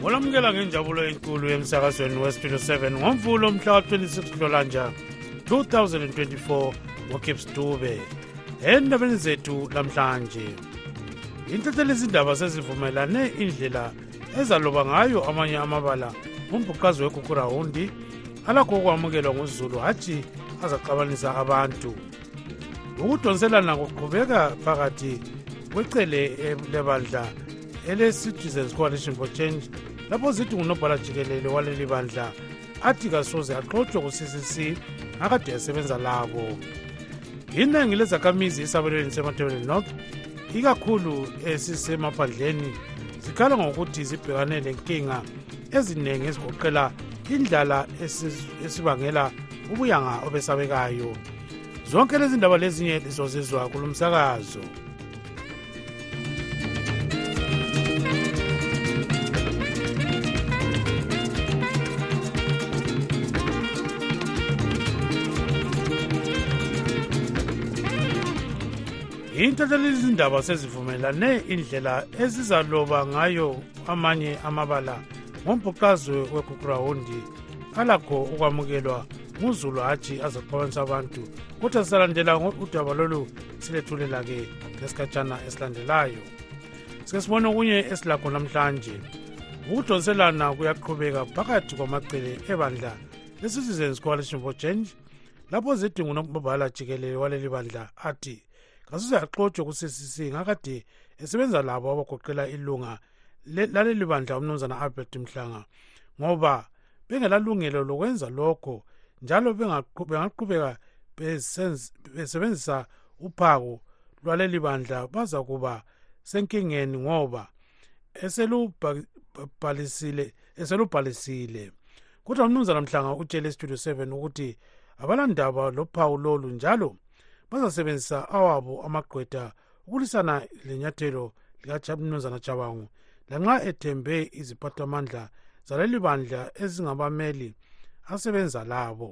ngolamukela ngenjabulo enkulu emsakazweni westudio 7 ngomvulo mhla wa-26 nhlolanja 2024 ngogibbs dube endabeni zethu namhlanje intathela izindaba sezivumelane indlela ezaloba ngayo amanye amabala umbhuqazi wekhukhurahundi alakho ukwamukelwa nguzulu hatshi azaxabanisa abantu ukudonselana kuqhubeka phakathi kwecele lebandla ele-citizens coalition for change lapho zithi ngunobhala jikelele waleli bandla athi kasoze axotshwe ku-ccc akade yasebenza labo iningi lezakhamizi esabelweni semathebeleni north ikakhulu esisemaphandleni zikhala ngokuthi zibhekane lenkinga eziningi ezigoqela indlala esibangela ubuyanga obesabekayo zonke lezi ndaba lezinye lizozizwa kulo msakazo yintatheleli izindaba sezivumelane indlela ezizaloba ngayo amanye amabala ngombhuqazwe wegugrawundi alakho ukwamukelwa nguzulu hatshi azoxabanisa abantu kodwa sizalandela udaba lolu silethulela-ke ngesikhatshana esilandelayo sike sibone okunye esilakho namhlanje ukudonselana kuyaqhubeka phakathi kwamacele ebandla le-citizens coalition for change lapho zidingo nombabhala jikelele waleli bandla athi kasuze axotshwe ku-ccc ngakade esebenza labo abagoqela ilunga laleli bandla umnumzana albert mhlanga ngoba bengelalungelo lokwenza lokho njalo bengaqhubeka besebenzisa uphako lwaleli bandla baza kuba senkingeni ngoba eselubhalisile eselubhalisile kodwa umnumzana mhlanga utshele istudio 7 ukuthi abalandaba lophawu lolu njalo bazasebenzisa awabo amagqweda ukulwisana lenyathelo likamnumzana jabangu lanxa ethembe iziphathamandla zaleli bandla ezingabameli asebenza labo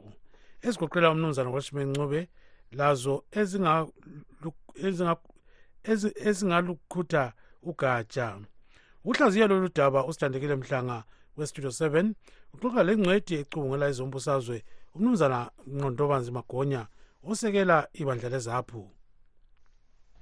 ezigoqela umnumzana washman ncube lazo ezingalukhutha ugatsha ukuhlaziya lolu daba usithandekile mhlanga westudio 7 uxoxa le ngcwedi ecubungela izombusazwe umnumzana nqondobanzi magonya osekela ibandla lezaphu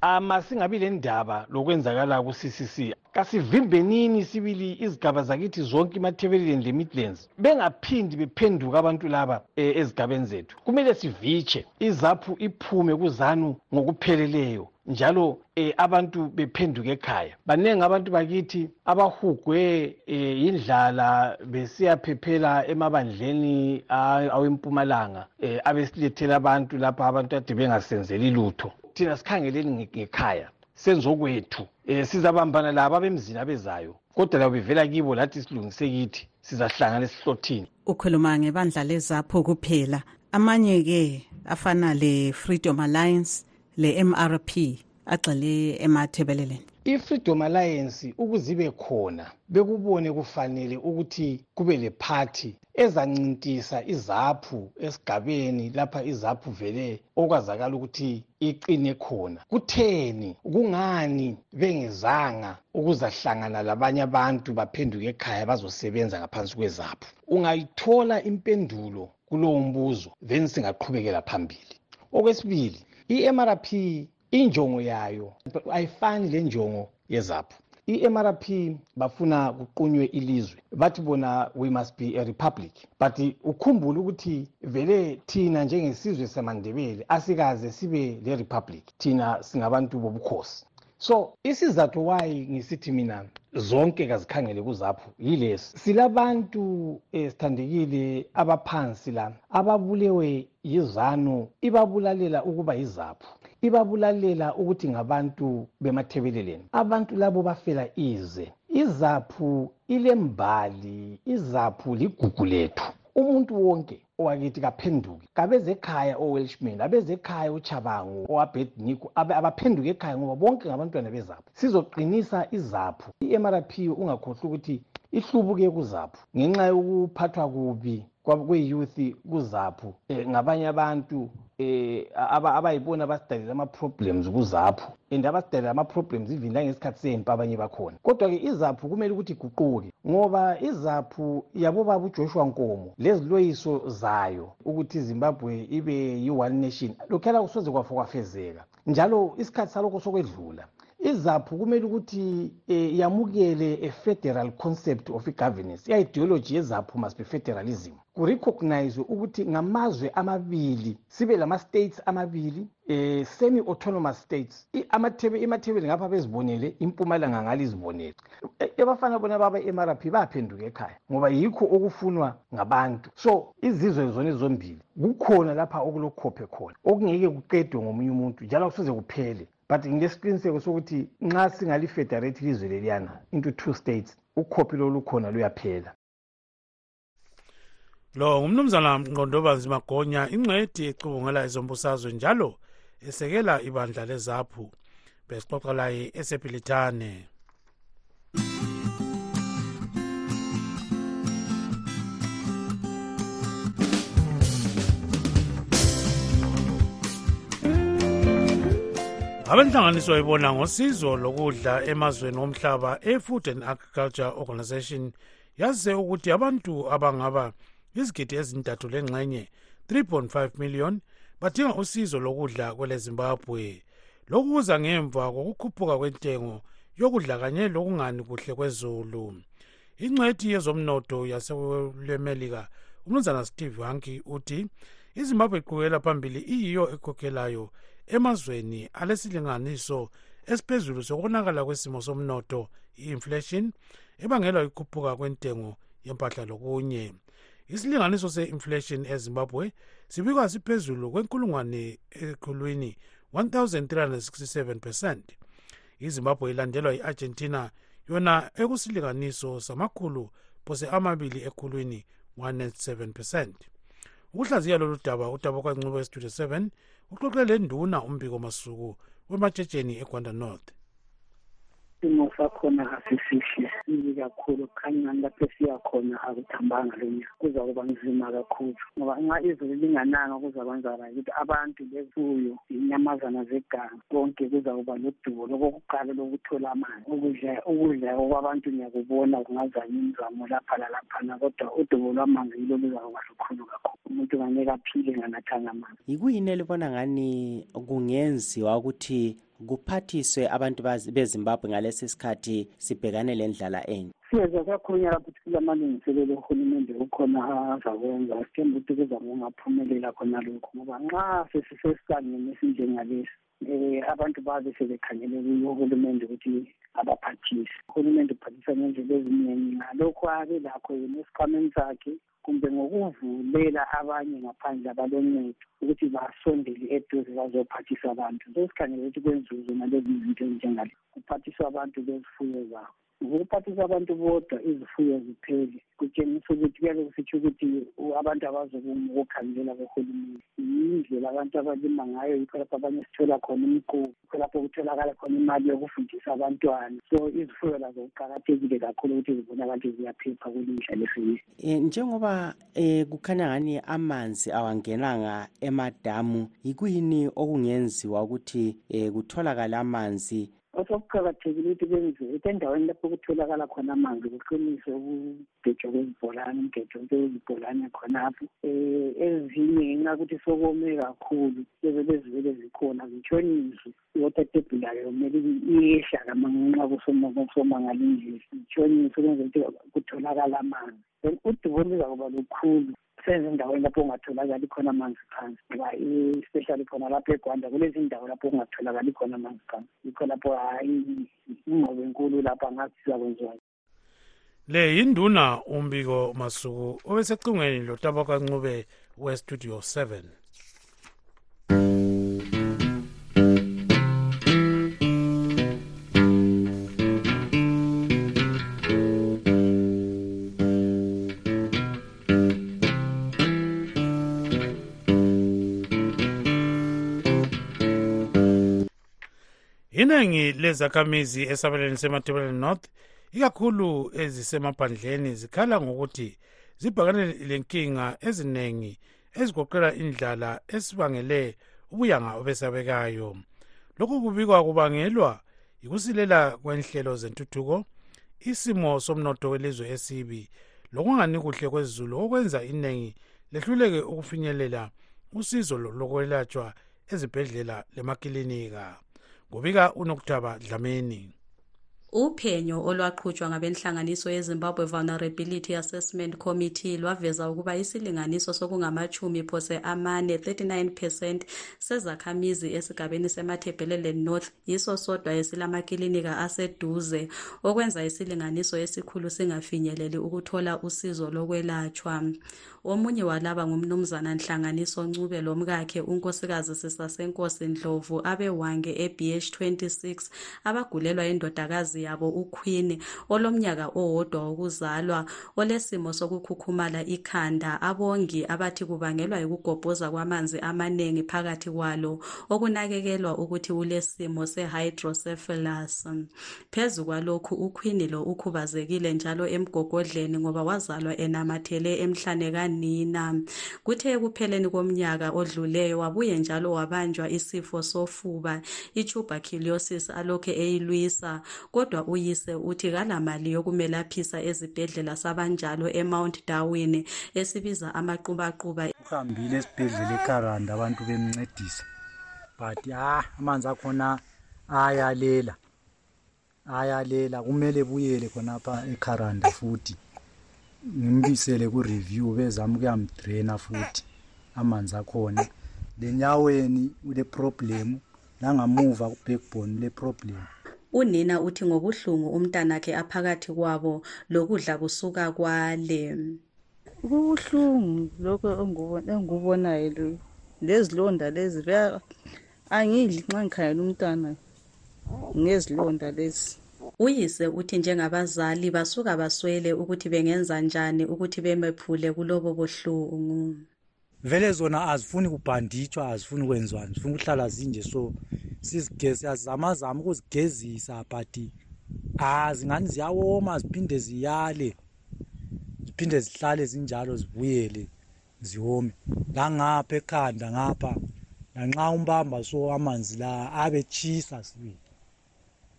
amasingabi lendaba lokwenzakala ku-ccc kasivimbenini sibili izigaba zakithi zonke imathebeleleni le-midlands bengaphindi bephenduka abantu laba e, ezigabeni zethu kumele sivitshe izaphu iphume kuzanu ngokupheleleyo njalo e, abantu bephenduke ekhaya baningi abantu bakithi abahugwe eh, yindlala besiyaphephela emabandleni awempumalanga eh, abesilethela abantu lapha abantu ade bengasenzeli lutho thina sikhangeleni ngekhaya senzokwethu um sizabambana labo abemzini abezayo kodwa labo bevela kibo lathi silungise kithi sizahlangana esihlothini ukhuluma ngebandla lezapho kuphela amanye-ke afana le-freedom alliance le-mrp agxile emathebeleleni i-freedom alliance ukuze ibe khona bekubone kufanele ukuthi kube lephathi ezancintisa izaphu esigabeni lapha izaphu vele okwazakala ukuthi iqine khona kutheni kungani bengezanga ukuzahlangana labanye abantu baphenduke ekhaya bazosebenza ngaphansi kwezaphu ungayithola impendulo kulowo mbuzo then singaqhubekela phambili okwesibili i-mrp injongo yayo ayifani le njongo yezaphu i-mrp bafuna kuqunywe ilizwe bathi bona we must be a republic but ukhumbule ukuthi vele thina njengesizwe samandebele asikaze sibe le-republic thina singabantu bobukhosi so isizatho wayi ngisithi mina zonke kazikhangele kuzaphu yilesi silabantu eh, sithandekile abaphansi la ababulewe yizanu ibabulalela ukuba yizaphu ibabulalela ukuthi ngabantu bemathebeleleni abantu labo bafela ize izaphu ilembali izaphu ligugu lethu umuntu wonke owakithi kaphenduke kabezekhaya owelshman abezekhaya uchabango owabedniko abaphenduke ekhaya ngoba bonke ngabantwana bezaphu sizoqinisa izaphu i-mrp ungakhohlwa ukuthi ihlubuke kuzaphu ngenxa yokuphathwa kubi kweyouth kuzaphu um ngabanye abantu eh aba abayibona basidalele ama problems kuzaphu and abasidalele ama problems even langesikhathi sempi abanye bakhona kodwa ke izaphu kumele ukuthi iguquke ngoba izaphu yabo baba uJoshua Nkomo leziloyiso zayo ukuthi iZimbabwe ibe yi one nation lokhela kusoze kwafa kwafezeka njalo isikhathi salokho sokwedlula izaphu kumele ukuthi eh, yamukele a federal concept of igovernance i-ideology yezaphu must be federalism kurecognizwe ukuthi ngamazwe amabili sibe lama-states amabili eh, semi-autonomous states imathebeli ngapha bezibonele impumalanga ngale izibonele e, ebafana bona baba emrp baphenduke ekhaya ngoba yikho okufunwa ngabantu so izizwe zona zombili kukhona lapha okulokhophe khona okungeke kuqedwe ngomunye umuntu njalo kusoze kuphele but ngilesiqiniseko sokuthi nxa singalifederate ilizwe leliyana into two states ukhophi lolukhona luyaphela lo ngumnumzana mqondobazi magonya ingcwedi ecubungela ezombusazwe njalo esekela ibandla lezaphu besixoxa laye esebhilithane abenhlanganiso ibona ngosizo lokudla emazweni omhlaba e-food and agriculture organization yaze ukuthi abantu abangaba izigidi ezintathu lengxenye 3.5 million badinga usizo lokudla kwelezimbabwe lokhu kuza ngemva kokukhuphuka kwentengo yokudla kanye lokungani kuhle kwezulu ingcwethi yezomnotho yasemelika umnumzana steve hanki uthi izimbabwe iqhubekela phambili iyiyo ekhokhelayo emazweni alesilinganiso esiphezulu sokonakala kwesimo somnotho i-inflation ebangelwa yikhuphuka kwentengo yempahla lokunye isilinganiso se-inflation ezimbabwe sibikwa siphezulu kwenkulungwane eqhulwini 1367 percent izimbabwe ilandelwa i-argentina yona ekusilinganiso samakhulu phose amabili ekhulwini 197 percent ukuhlaziya lolu daba udaba kwancubo esitudio 7 uxoxe le nduna umbiko masuku wematshetsheni egwanda north isimo sakhona asisihle sibi kakhulu kukhanyani lapho esiya khona akuthambanga lo nyaka kuzakuba nzima kakhulu ngoba nxa izulu lingananga kuzakwenzakala ukuthi abantu lefuyo inyamazana zeganga konke kuzakuba lodubo lokokuqala lokuthola amanzi ukudla ukudla okwabantu ngiyakubona kungazanye imizamo lapha lalaphana kodwa udubo lwamanzi yilo luzakuba lukhulu kakhulu umuntu ngangeke aphile nganathanga amanzi yikuyini elibona ngani kungenziwa ukuthi kuphathiswe abantu bezimbabwe ngalesi sikhathi sibhekane le ndlala enje siyeza kuyakhulunyaka ukuthi kulamalungiselelo uhulumende ukhona azakwenza sithemba ukuthi kuzakungaphumelela khona lokhu ngoba nxa sesisesisangeni esinjengalesi um abantu babe sebekhangele kuyo uhulumende ukuthi abaphathise uhulumende uphathisa ngendlela eziningi ngalokhu abe lakho yena esikhwameni sakhe kumbe ngokuvulela abanye ngaphandle abaloncedo ukuthi basondele eduze bazophathisa abantu sesikhangele ukuthi kwenziwe zona lezi zinto ezinjengale kuphathisa abantu bezifuyo zabo ukuphathisa abantu bodwa izifuyo ziphele kutshengisa ukuthi kuyabe kusitsho ukuthi abantu abazokuma ukukhangelela kohulumeni yindlela abantu abalima ngayo yikho lapho abanye sithola khona umquko yikho lapho kutholakala khona imali yokufundisa abantwana so izifuyo lazo kuqakathekile kakhulu ukuthi zibonakala ukuthi ziyaphepha kulindla lefini um njengoba um kukhanya ngani amanzi awangenanga emadamu yikuyini okungenziwa ukuthi um kutholakale amanzi osokuqakathekile ukuthi benziwe ukuthi endaweni lapho kutholakala khona amanzi kuqiniswe kugejwa kwezibholane umgejo kwezibholane khonapho um ezinye ngenxa yokuthi sokome kakhulu bebe bezivele zikhona zitshona izwi i-water table layo kumele iyehla kamanxa kusomangalindlisi itshona izwi ukwenzela ukuthi kutholakala amanzi then udubo luzakuba lukhulu sezindaweni lapho kungatholakali khona amanzi phansi ngoba especially khona lapho egwanda kulezindawo lapho kungatholakali khona amanzi phansi yikho lapho hhayi ingqobo enkulu lapho angathi sizakwenziwa le yinduna umbiko masuku obesecingweni lotabaka ncube westudio 7 inengi lezakhamizi esabelweni sematebeleni north ikakhulu ezisemaphandleni zikhala ngokuthi zibhakane lenkinga eziningi ezigoqela indlala esibangele ubuyanga obesabekayo lokhu kubikwa kubangelwa yikusilela kwenhlelo zentuthuko isimo somnotho welizwe esibi lokungani kuhle kwezulu okwenza iningi lehluleke ukufinyelela usizo lokwelatshwa ezibhedlela lemakilinika kubika unokuthaba dlamini uphenyo olwaqhutshwa ngabenhlanganiso yezimbabwe vulnerability assessment committee lwaveza ukuba isilinganiso sokungamatshumi phose amane 39 percent sezakhamizi esigabeni semathebhelelen north yiso sodwa esilamakilinika aseduze okwenza isilinganiso esikhulu singafinyeleli ukuthola usizo lokwelatshwa Omunye walaba ngumnumzana Nhlanganiso Ncube lomkakhe unkosikazi Sisasenkosi Ndlovu abeWange eBH 26 abagulelwa indodakazi yabo uQueen olomnyaka owodwa wokuzalwa olesimo sokukhukhumala ikhanda abongi abathi kubangelwa yikugobhoza kwamanzi amanengi phakathi kwalo okunakekelwa ukuthi ulesimo sehydrocephalus. Phezu kwalokhu ukhwini lo ukhubazekile njalo emgogodleni ngoba wazalwa enamathele emhlane kanina. Kuthe ekupheleni komnyaka odluleyo wabuye njalo wabanjwa isifo sofuba i-tuberculosis alokhe eyilwisa kodwa uyise uthi kalamali yokumelaphisa ezibhedlela sabanjalo eMount Darwin esibiza amaqubaquba. Uhambile esibhedlela eKaranda abantu bemncedisa but ah amanzi akhona ayalela. ayalela kumele buyele khonapha ecaranda futhi ngimbisele ku-review bezama ukuyamdraina futhi amanzi akhona lenyaweni uleproblemu nangamuva ku-backbone uleproblemu unina uthi ngobuhlungu umntanakhe aphakathi kwabo lokudla kusuka kwale kubuhlungu lokho engubonayo lezilonda lezi angidli nxa ngikhangela umntwana ngezilonda lezi uyise uthi njengabazali basuka baswele ukuthi bengenza njani ukuthi bemephule kulobo buhlungu vele zona azifuni kubhanditshwa azifuni kwenziwani zifuna ukuhlala zinje so sizigezi azizamazama ukuzigezisa but azi ngani ziyawoma ziphinde ziyale ziphinde zihlale zinjalo zibuyele ziwome langapha ekhanda ngapha nanxa umbamba so amanzi la abe tshisa sibili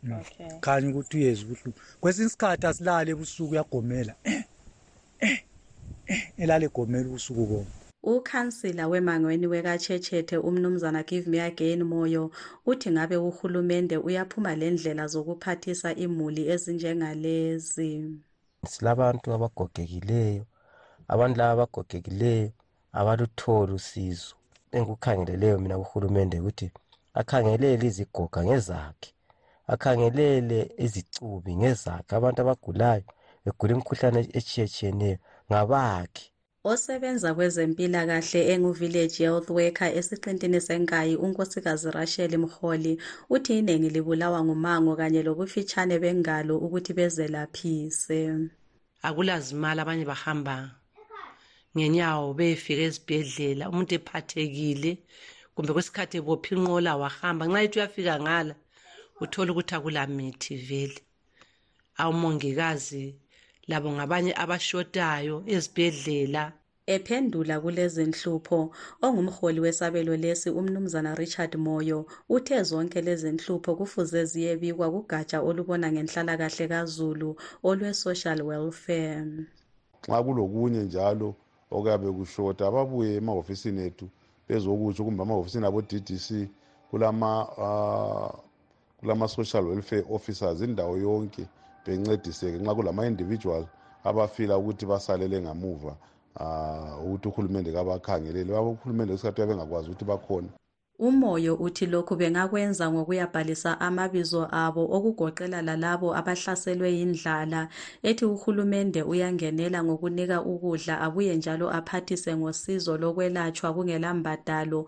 mm. okay. khanye ukuthi uyeza ubuhlungu kwesinye isikhathi asilale ebusuku uyagomela eh, eh, eh, elale egomela ubusuku konke Ukhansila wemangweni wekaTshetshete uMnumzana Givemyagain Moyo uthi ngabe uhulumende uyaphuma lendlela zokuphathisa imuli ezinjengalezi. silabantu abagogekileyo abantu laba abagogekileyo abalutholi usizo engikukhangeleleyo mina kuhulumende ukuthi akhangelele izigoga ngezakhe akhangelele izicubi ngezakhe abantu abagulayo begula imikhuhlane etshiyetshiyeneyo ngabakhe Osebenza kwezempilakahle engu-Village Health Worker esiqintini senkayi uNkosikazi Rachel Mholi uthi inengi libulawa ngumango kanye lobufitshane bengalo ukuthi bezelaphise. Akulazimali abanye bahamba ngenyawo beyefika ezibhedlela umuntu ephathekile kumbe kwesikhathi ebopha inqola wahamba nxa ethi uyafika ngala uthole ukuthi akulamithi vele. awumongikazi labo ngabanye abashotayo ezibhedlela Ephendula kulezinhlupho, ongumholi wesabelo lesi uMnumzana Richard Moyo uthe zonke lezinhlupho kufuze ziyebikwa kugatsha olubona ngenhlalakahle kazulu olwe-social welfare. Nxa kulokunye njalo okuyabe kushota ababuye emahofisini ethu bezokutsho kumbe amahofisini abo-DDC kulama uh, kulama-social welfare officers indawo yonke bencediseke nxa kulama-individual abafila ukuthi basalele ngamuva um ukuthi uhulumende kabakhangelele baba uhulumende kwesikhathi uyabe engakwazi ukuthi bakhona umoyo uthi lokhu bengakwenza ngokuyabhalisa amabizo abo okugoqela lalabo abahlaselwe yindlala ethi uhulumende uyangenela ngokunika ukudla abuye njalo aphathise ngosizo lokwelatshwa kungelambadalo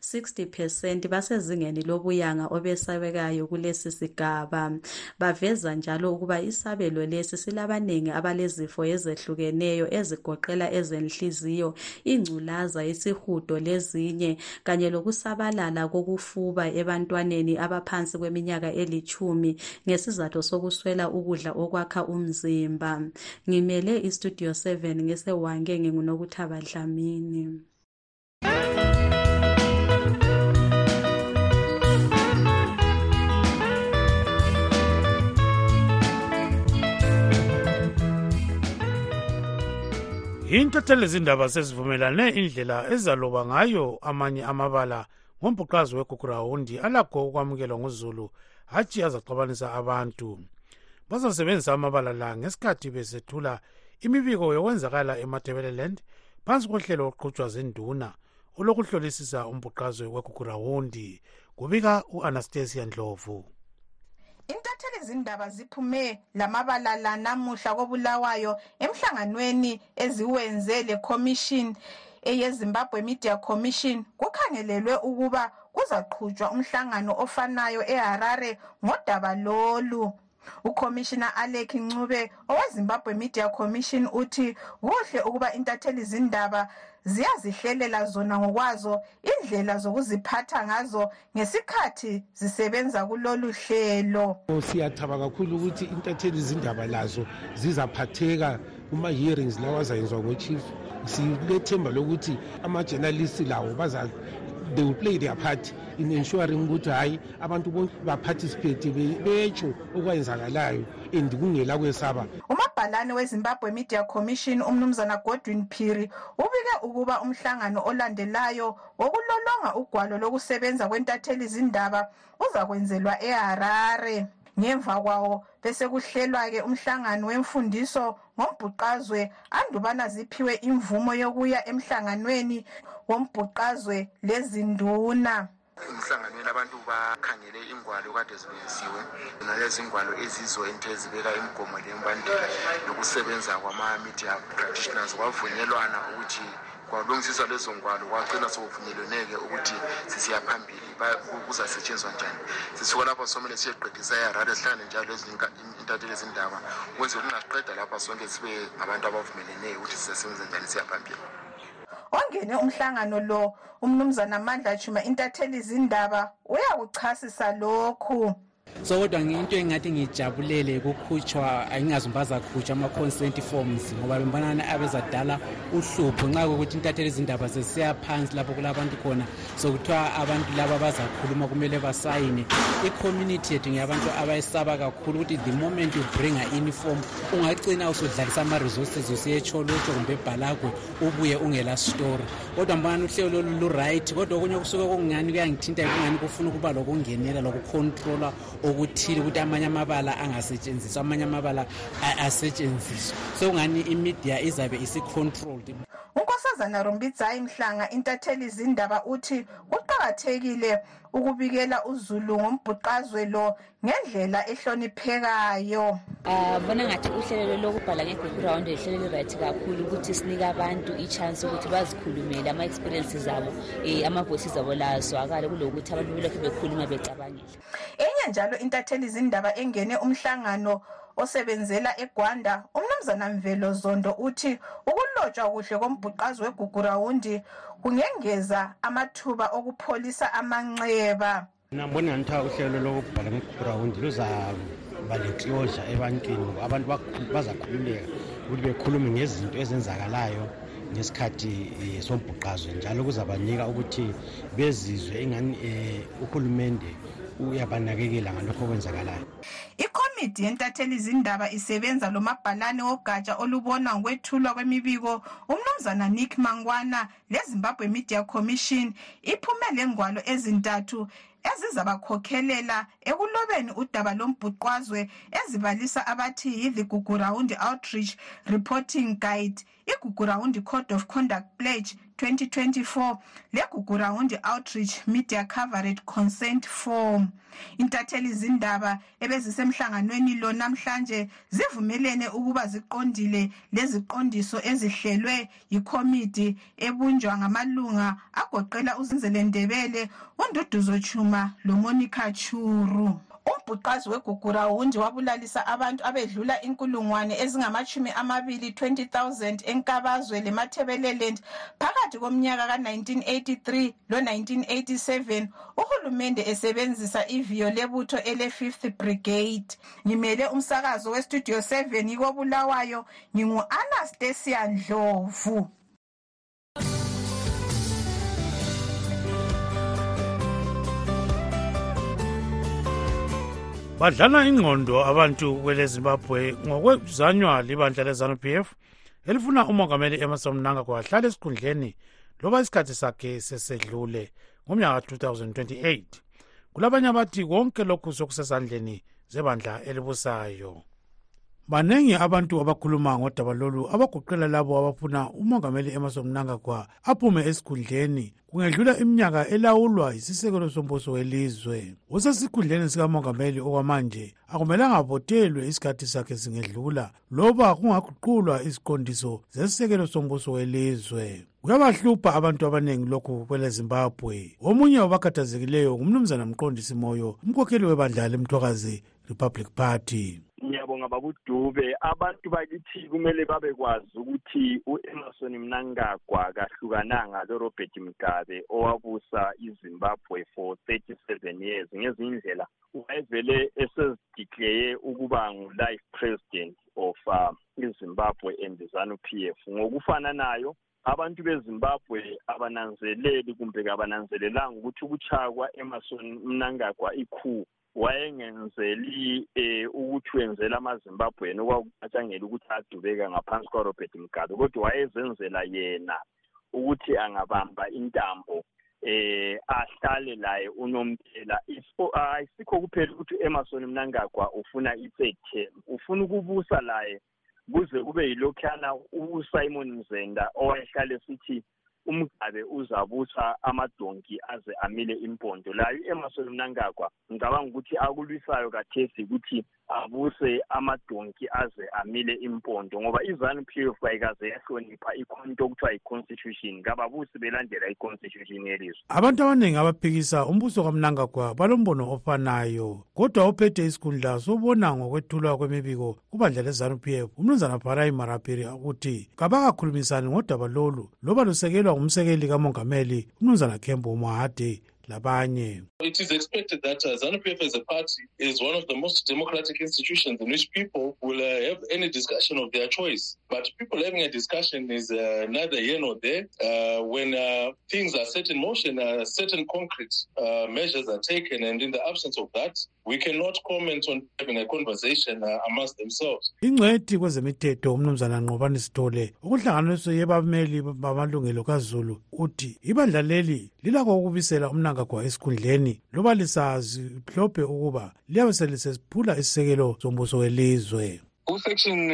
60 percent basezingeni lobuyanga obesabekayo kulesi sigaba baveza njalo ukuba isabelo lesi silabaningi abalezifo ezehlukeneyo ezigoqela ezenhliziyo ingculaza isihudo lezinye kanye lokusabalala kokufuba ebantwaneni abaphansi kweminyaka elitshumi ngesizatho sokuswela ukudla okwakha umzimba ngimele istudio 7 ngisewange ngingunokuthaba dlamini intatheli lezindaba sezivumelane indlela ezaloba ngayo amanye amabala ngombhuqazi wegugurawundi alakho ukwamukelwa nguzulu hatshi azaxabanisa abantu bazasebenzisa amabala la ngesikhathi besethula imibiko yokwenzakala ematebeleland phansi kohlelo oqhutshwa zinduna olokuhlolisisa umbhuqazwe wegugurawundi kubika u-anastasia ndlovu intatheli zindaba ziphume lamabala la namuhla kobulawayo emhlanganweni eziwenze lekhomishini eyezimbabwe media commission kukhangelelwe ukuba kuzaqhutshwa umhlangano ofanayo eharare ngodaba lolu ukhomishina alec ncube owezimbabwe media commission uthi kuhle ukuba intatheli zindaba ziyazihlelela zona ngokwazo indlela zokuziphatha ngazo ngesikhathi zisebenza kulolu hlelo siyathaba kakhulu ukuthi intatheli zindaba lazo zizaphatheka kuma-hearings lawa azayenzwa ngochief silethemba lokuthi ama-journalist lawo baza they will play their part in ensuring ukuthi hhayi abantu bonke baparticipate betsho okwayenzakalayo and kungela kwesaba umabhalane wezimbabwe media commission umnumzana godwin phiri ubike ukuba umhlangano olandelayo wokulolonga ugwalo lokusebenza kwentatheli zindaba uzakwenzelwa eharare ngemva kwawo besekuhlelwa-ke umhlangano wemfundiso ngombhuqazwe andubana ziphiwe imvumo yokuya emhlanganweni wombhuqazwe lezinduna emhlanganweni abantu bakhangele ingwalo kade zilungisiwe nalezi ingwalo ezizo into ezibeka imigomo lembandela yokusebenza kwama-media practitioners kwavunyelwana ukuthi kwalungisisa lezo ngwalo kwacina sokuvunyelweneke ukuthi sisiya phambili kuzasetshenzwa njani sisuka lapha somele siyeqedisa eharare sihlangane njalo ezinye intatheli ezindaba ukuze kungasiqeda lapha sonke sibe ngabantu abavumeleneyo ukuthi sizasebenza njani siya phambili ongene umhlangano lo umnumzana amandla juma intatheli izindaba uyakuchasisa lokhu so kodwa into engathi ngijabulele kukhutshwa ayingazi mbazakhutshwa ama-consent forms ngoba bembonani abezadala uhlupho nxa kokuthi intathela izindaba zesiya phansi lapho kulabantu khona sokuthiwa abantu laba bazakhuluma kumele basayine i-community yethu ngeyabantu abayisaba kakhulu ukuthi the moment you bring a-uniform ungacina usudlalisa ama-resources usiyetsholotsho kumbe ebhalagwe ubuye ungela story kodwa mbani uhlelo lolu luright kodwa okunye kusuke kungani kuyangithinta kungani kufuna ukuba lokungenela lokucontrola okuthile ukuthi amanye amabala angasetshenziswa amanye amabala asetshenziswa sekungani imidia izabe isicontrolled unkosazana rumbidzayi mhlanga intatheli izindaba uthi kuqakathekile ukubikela uzulu ngombhuqazwe lo ngendlela ehloniphekayo ah, bona uh, ngathi uhlelo lokubhala nge-background lihlelo li-right kakhulu ukuthi sinike abantu i-chance ukuthi bazikhulumele ama-experiences zabo um eh, amavoice zabo lazwakale kulokuthi abantu belokhu bekhuluma becabangile enye njalo intatheli zindaba engene umhlangano osebenzela egwanda umnumzana mvelo zondo uthi ukulotshwa kuhle kombhuqazi wegugurawundi kungengeza amathuba okupholisa amanxeba Mina ngibona ngithi uhlelo lokubhala ngeground luzaba leklosure ebantwini ngoba abantu bazakhululeka ukuthi bekhulume ngezinto ezenzakalayo ngesikhathi eh, sombhuqazwe njalo kuzabanika ukuthi bezizwe ingani eh, uhulumende uyabanakekela ngalokho okwenzakalayo ikomidi yentatheli izindaba isebenza lomabhalane wogatsha olubona ngokwethulwa kwemibiko umnumzana nick mangwana lezimbabwe media commission iphume lengwalo ezintathu ezizabakhokhelela ekulobeni udaba lombhuqwazwe ezibalisa abathi yi-the gugurawundi outreach reporting guide igugurawundi code of conduct pledge 2024 legugurawundi outreach media coverage consent form intatheli zindaba ebezisemhlanganweni lo namhlanje zivumelene ukuba ziqondile leziqondiso ezihlelwe yikhomidi ebunjwa ngamalunga agoqela uzinzele ndebele unduduzo chuma lomonica churu umbhuqazi wegugurawundi wabulalisa abantu abedlula inkulungwane ezingamashumi amabili 20 000 enkabazwe lemathebeleland phakathi komnyaka ka-1983 lo-1987 uhulumende esebenzisa iviyo lebutho ele-fifth brigade ngimele umsakazo westudio 7 yikobulawayo ngingu-anastasia ndlovu badlana ingqondo abantu kwele zimbabwe ngokwezanywa libandla lezanu p f elifuna umongameli emerson mnangagwa ahlale esikhundleni loba isikhathi sakhe sesedlule ngomnyaka 2028 kulabanye abathi konke lokhu sokusezandleni zebandla elibusayo baningi abantu abakhuluma ngodaba lolu abagoqela labo abafuna umongameli emerson mnangagwa aphume esikhundleni kungedlula iminyaka elawulwa yisisekelo sombuso welizwe usesikhundleni sikamongameli okwamanje akumelanga avotelwe isikhathi sakhe singedlula loba kungaguqulwa iziqondiso zesisekelo sombuso welizwe kuyabahlupha abantu abaningi lokhu kwelezimbabwe omunye wabakhathazekileyo ngumnumzana mqondisi moyo umkhokheli webandla lemthwakazi republic party ngiyabonga babudube abantu bakithi kumele babekwazi ukuthi u-emerson mnangagwa kahlukananga lorobert mgabe owabusa izimbabwe for 37 years ngezinye indlela wayevele esezidikleye ukuba ngu-life president of uh, izimbabwe and zanu p f ngokufananayo abantu bezimbabwe abananzeleli kumbe kabananzelelanga ukuthi ukutshaya kwa-emerson mnangagwa ikhu wayengenzeli eh ukuthi wenzela amazimbabweni okwakucatshangela ukuthi adubeka ngaphansi kwarobert mugabe kodwa wayezenzela yena ukuthi angabamba intambo eh ahlale laye unomphela ayisikho kuphela ukuthi uEmerson Mnangagwa ufuna i-third term ufuna ukubusa laye kuze kube yilokhana uSimon Mzenda owayehlale sithi umgabe uzabusa amadonki aze amile impondo layo uEmerson Mnangagwa ngicabanga ukuthi akulwisayo kathesi ukuthi abuse amadonki aze amile impondo ngoba izanu p f kayikaze yahlonipha ikhonto okuthiwa yi-constitution kababusi belandela i-constitution yelizwe abantu abaningi abaphikisa umbuso kamnangagwa balombono ofanayo kodwa ophethe isikhundla sobona ngokwethulwa kwemibiko kubandla lezanu p f umnumzana pharayi marapiri ukuthi kabakakhulumisani ngodaba lolu loba lusekelwa ngumsekeli kamongameli umnumzana kembo mwahade It is expected that uh, zanu as a party is one of the most democratic institutions in which people will uh, have any discussion of their choice. But people having a discussion is uh, neither here nor there. Uh, when uh, things are set in motion, certain concrete measures are taken, and in the absence of that, we cannot comment on having a conversation uh, amongst themselves ingcwethi kwezemithetho umnumzana nqobani sithole ukuhlanganiso yebameli bamalungelo kazulu uthi ibandla leli lilakho ukubisela umnankagwa esikhundleni loba lisazi mhlophe ukuba liyabe selisesiphula isisekelo sombuso welizwe kusection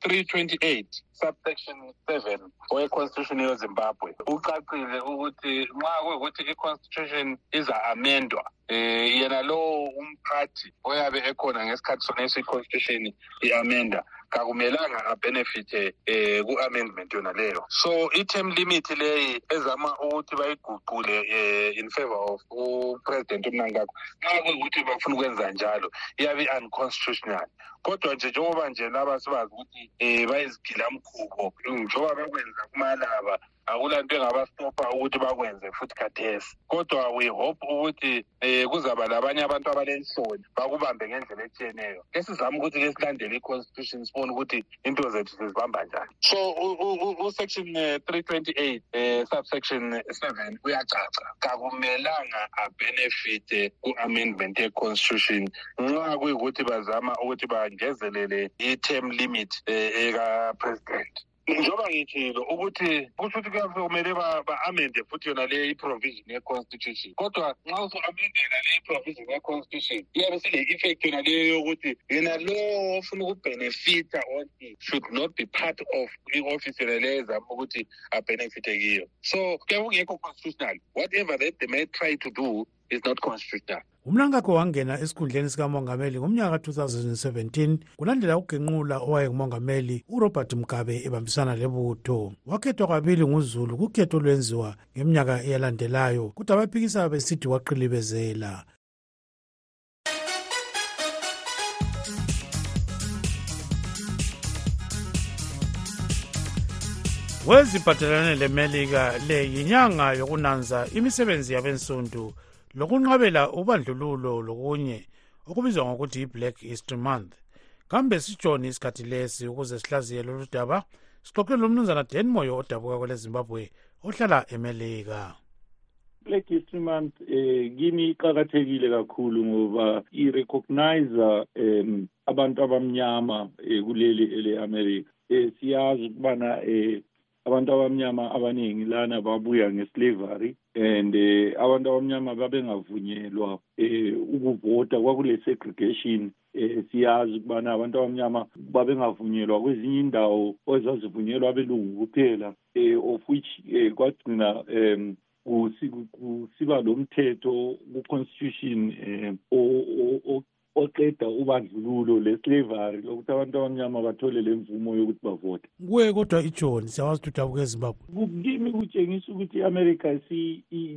328 eh, subsection 7 oweconstitution yezimbabwe ucacile ukuthi nxa kuyukuthi iconstitution iza-amendwa um eh, yena lowo umphathi oyabe ekhona ngesikhathi sonesi iconstitution i-amenda kakumelanga abenefithe um ku-amendment yona leyo so i-term limit leyi ezama ukuthi bayiguqule um in favor of upresident umnankakho nxa kuyukuthi bafuna ukwenza njalo iyabe i-unconstitutional kodwa nje njengoba nje laba sibazi ukuthi um eh, bayizigilamkhubo njengoba bekwenza kumalaba akula nto engabastopha ukuthi bakwenze futhi khathesi kodwa we hope ukuthi um kuzaba labanye abantu abalenhloni bakubambe ngendlela etshiyeneyo ke sizame ukuthi ke silandele i-constitution sibone ukuthi into zethu sizibamba njani so usection 328 uh, eh, eh, subsection 7 uyacaca kakumelanga abenefite ku-amendment ye-constitution nxa kuyikuthi bazama ukuthi bangezelele i-term limit um eh, ekapresident njengoba ngitshilo ukuthi kusho ukuthi kuyabe kumele ba-amende futhi yona le i-provision ne-constitution kodwa nxa usuamendela leyi provision ye-constitution iyabe sile-effect yona leyo yokuthi yena lowo ofuna ukubhenefitha on it should not be part of i-ofisi yona leyo ezama ukuthi abhenefithe kiyo so kuyabe kungekho constitutional whatever that they may try to do is not constitutional umnankakhe wangena esikhundleni sikamongameli ngomnyaka ka-2017 kulandela ukugenqula owayengumongameli urobert mugabe ebambisana lebutho wakhethwa kwabili nguzulu kukhetho olwenziwa ngeminyaka eyalandelayo kodwa abaphikisa besithi waqilibezela weziphathelane lemelika le yinyanga yokunanza imisebenzi yabensundu lokunqabela ubandlululo lokunye okubizwa ngokuthi yi-black history month kambe sitshoni isikhathi lesi ukuze sihlaziye lolu daba sixoxele lo mnumzana dan moyo odabuka kwelezimbabwe ohlala emelika Black History Month eh kimi iqhakathekile kakhulu ngoba i recognize em abantu abamnyama eh, kuleli eleAmerica eh siyazi ukubana eh abantu abamnyama abaningi lana babuya ngeslavery and eh, abantu abamnyama babengavunyelwa eh, ukuvota kwakule segregation eh, siyazi ukubana abantu abamnyama babengavunyelwa kwezinye indawo ezazivunyelwa abelungu kuphela eh, of which eh, kwagcina um kusiba lo mthetho ku-constitution um oqeda ubandlululo le-slavery lokuthi abantu abamnyama bathole le mvumo yokuthi bavote kuye kodwa ijoni siyawazi ukuthi udabuka ezimbabwe kimi kutshengisa ukuthi i-amerika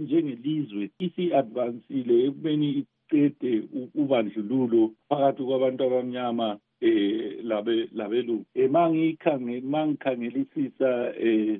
njengelizwe isi-advansile ekubeni iqede ubandlululo phakathi kwabantu abamnyama eh labe labelungu eh, mangikhangela mangikhangelisisa eh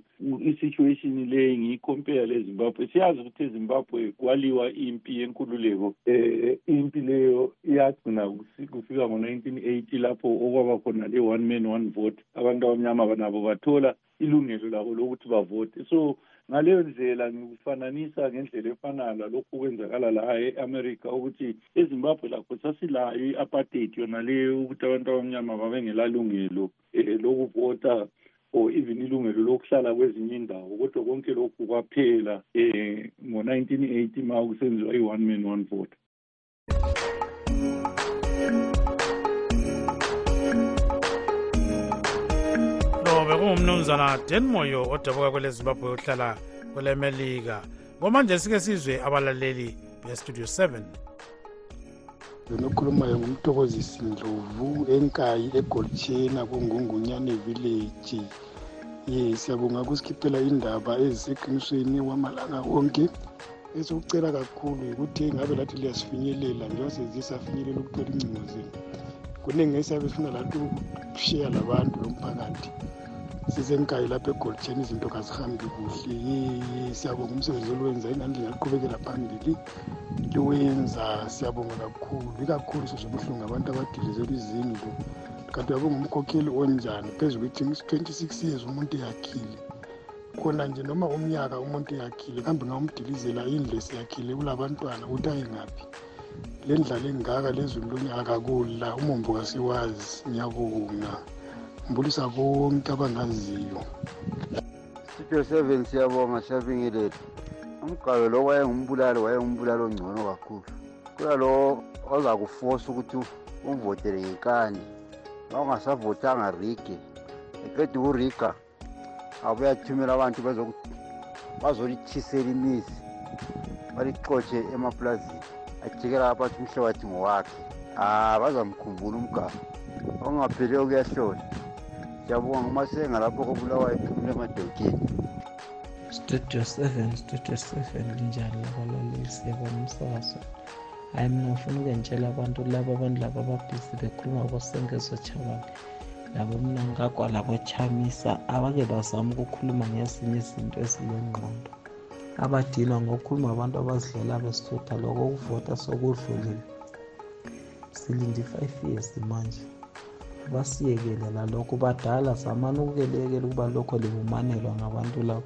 isituation leyi ngiyicompare lezimbabwe siyazi ukuthi ezimbabwe kwaliwa impi yenkululeko um impi leyo iyagcina kufika ngo-nineteen eighty lapho okwaba khona le-one man one vote abantu abamnyama banabo bathola ilungelo labo lokuthi bavote so ngaleyo ndlela ngikufananisa ngendlela efanayo lalokhu okwenzakala la e-amerika ukuthi ezimbabwe lakho sasilayo i-apartheid yona leyo ukuthi abantu abamnyama babengelalungelo um lokuvota or even ilungelo lokuhlala kwezinye indawo kodwa konke lokhu kwaphela um ngo-1980 ma kusenziwa i-one man one vote lo bekungumnumzana den moyo odabuka kwele zimbabwe ohlala kwelemelika ngomanje sike sizwe abalaleli bestudio 7 lona okhulumayo ngumthokozisi ndlovu enkayi egolitshena kungungunyane village ye siyabonga kusikhiphela indaba eziseqinisweni wamalanga wonke esikucela kakhulu yikuthi ngabe lathi liyasifinyelela njengoba sezisafinyelela ukuthola ingcingo zenu kuningi esiyabe sifuna lathi ukushiya labantu lomphakathi sisenkayi lapha egolitsheni izinto kazihambi kuhle ye siyabonga umsebenzi oluwenza ingani lingaqhubekela phambili liwenza siyabonga kakhulu ikakhulu sizobuhlungu abantu abadilizelwa izindlu kanti uyabe ngumkhokheli onjani phezu kwethi 26 years umuntu eyakhile khona nje noma umnyaka umuntu eyakhile kambe ngamdilizela indlu esiyakhile kulabantwana ukuthi ayengaphi le ndlala engaka lezulu lonyaka kula umumbu kasiwazi ngiyabonga mbulisa bonke abangaziyo Sipho Seven siyabonga siyabingelela. Umgalo lo wayengumbulali wayengumbulali ongcono kakhulu. Kuya lo ozakufosa ukuthi umvotele ngenkani. Ma ungasavotanga rige. Eqeda ukuriga abuyathumela abantu bazolithisela imizi balixotshe emapulazini ajikela lapha athi umhlabathi ngowakhe um bazamkhumbula umgaba ongapheliyo kuyahlola Siyabonga kumasenga lapho kobulawa ethumile emadokeni. Studio 7, Studio 7 linjani labalaleli siyabona umsakazo. Hayi mina ngifuna ukuyentshela abantu laba abantu laba ababhizi bekhuluma kosengezo chabane. Labo mina ngigagwa labo chamisa abake bazama ukukhuluma ngezinye izinto ezilengqondo. Abadinwa ngokukhuluma abantu abazidlala besithutha lokho ukuvota sokudlulile. silinde i-five years manje basiyekele lalokho badala zamani ukukelekela ukuba lokho libumanelwa ngabantu labo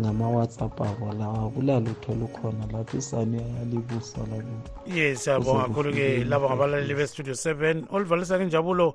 ngama-whatsapp abo lawa kulalutho lukhona lapho isani yalibusa labo yes siyabonga kakhulu-ke laba ngabalaleli bestudio seven olivalisa ngenjabulo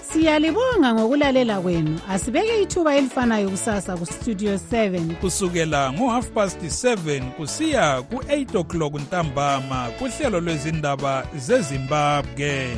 siyalibonga ngokulalela kwenu asibeke ithuba elifanayo kusasa kustudio 7 kusukela ngo-half past 7 kusiya ku-8 o'clock ntambama kuhlelo lwezindaba zezimbabwe